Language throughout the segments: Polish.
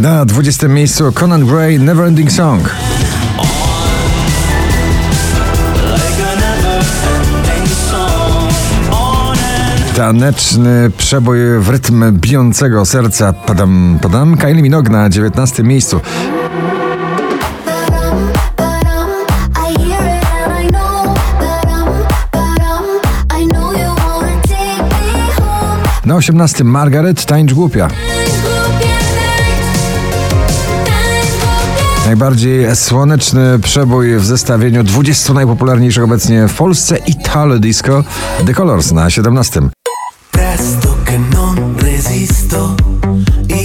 Na 20 miejscu Conan Gray Neverending Song. Taneczny przebój w rytm bijącego serca. Padam, padam. Kylie Minogue na 19 miejscu. Na 18 Margaret Tańcz Głupia. Najbardziej słoneczny przebój w zestawieniu 20 najpopularniejszych obecnie w Polsce Italo Disco The Colors na 17. Presto che non resisto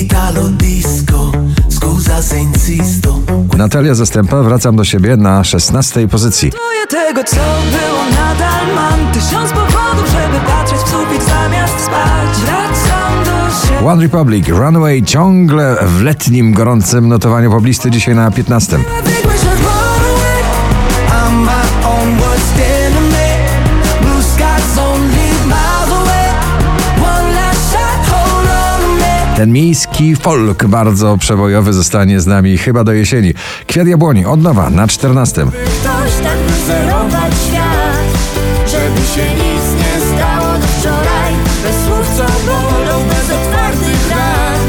Italo Disco Scusa se insisto Natalia Zastępa wracam do siebie na 16 pozycji. tego co było nadal mam tysiąc powodów, żeby patrzeć w sufit zamiast spać Wracam do siebie One Republic Runaway ciągle w letnim gorącym notowaniu poblisty dzisiaj na 15. Ten miejski folk bardzo przebojowy zostanie z nami chyba do jesieni. Kwiat jabłoni od nowa na 14. Ktoś tak wyzerować świat, żeby się nic nie stało do wczoraj. Bez słów co bolą, bez otwartych ran,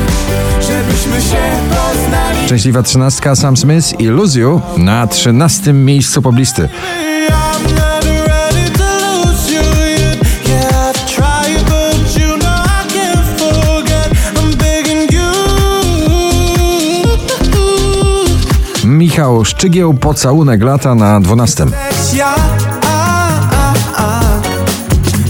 żebyśmy się poznali. Szczęśliwa trzynastka Sam Smith i You na trzynastym miejscu poblisty. Michał Szczygieł, pocałunek lata na 12.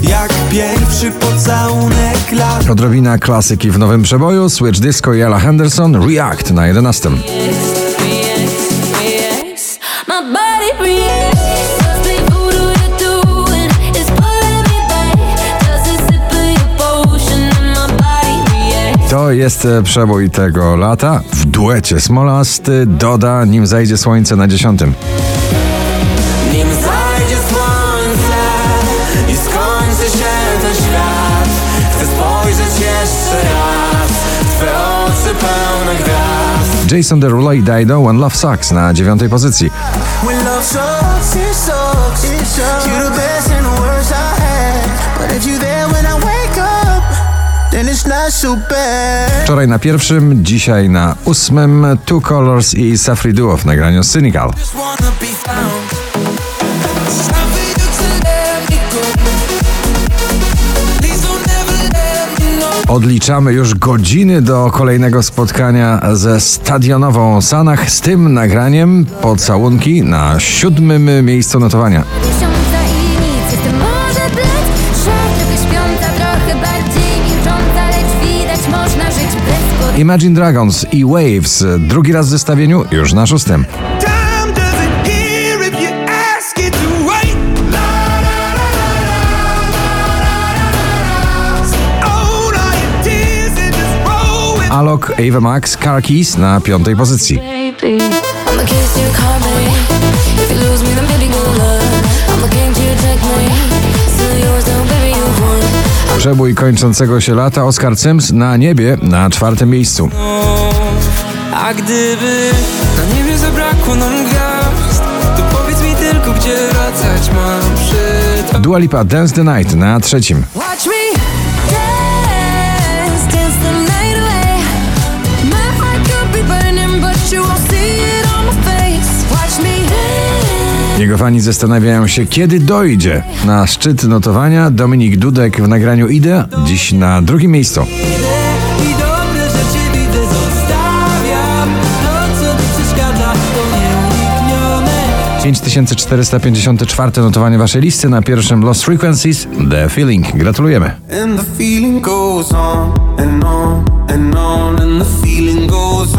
Jak pierwszy pocałunek lata. Odrobina klasyki w nowym przeboju, Switch Disco i Ella Henderson, React na 11. To jest e, przebój tego lata w duecie Smolasty doda nim zajdzie słońce na dziesiątym. Nim zajdzie słońce i skończy się ten świat Chcę spojrzeć jeszcze raz Twe oczy pełne gwiazd Jason Derulo i Dido One Love Sucks na dziewiątej pozycji. When love sucks, it sucks. You're the best and the I had But if you there Wczoraj na pierwszym, dzisiaj na ósmym. Two Colors i Safri Duo w nagraniu Cynical. Odliczamy już godziny do kolejnego spotkania ze stadionową Sanach z tym nagraniem. Pocałunki na siódmym miejscu notowania. Imagine Dragons i Waves. Drugi raz w zestawieniu, już na szóstym. Alok, Ava Max, Car Keys na piątej pozycji. Przebój kończącego się lata Oscar Sims na niebie na czwartym miejscu. A gdyby na niebie zabrakło nam gwiazd, to powiedz mi tylko, gdzie wracać mam przy... Dua Lipa Dance the Night na trzecim. Jego fani zastanawiają się, kiedy dojdzie na szczyt notowania. Dominik Dudek w nagraniu Idę, dziś na drugim miejscu. 5454 notowanie waszej listy na pierwszym Lost Frequencies The Feeling. Gratulujemy. And the feeling goes on and on and on and the feeling goes on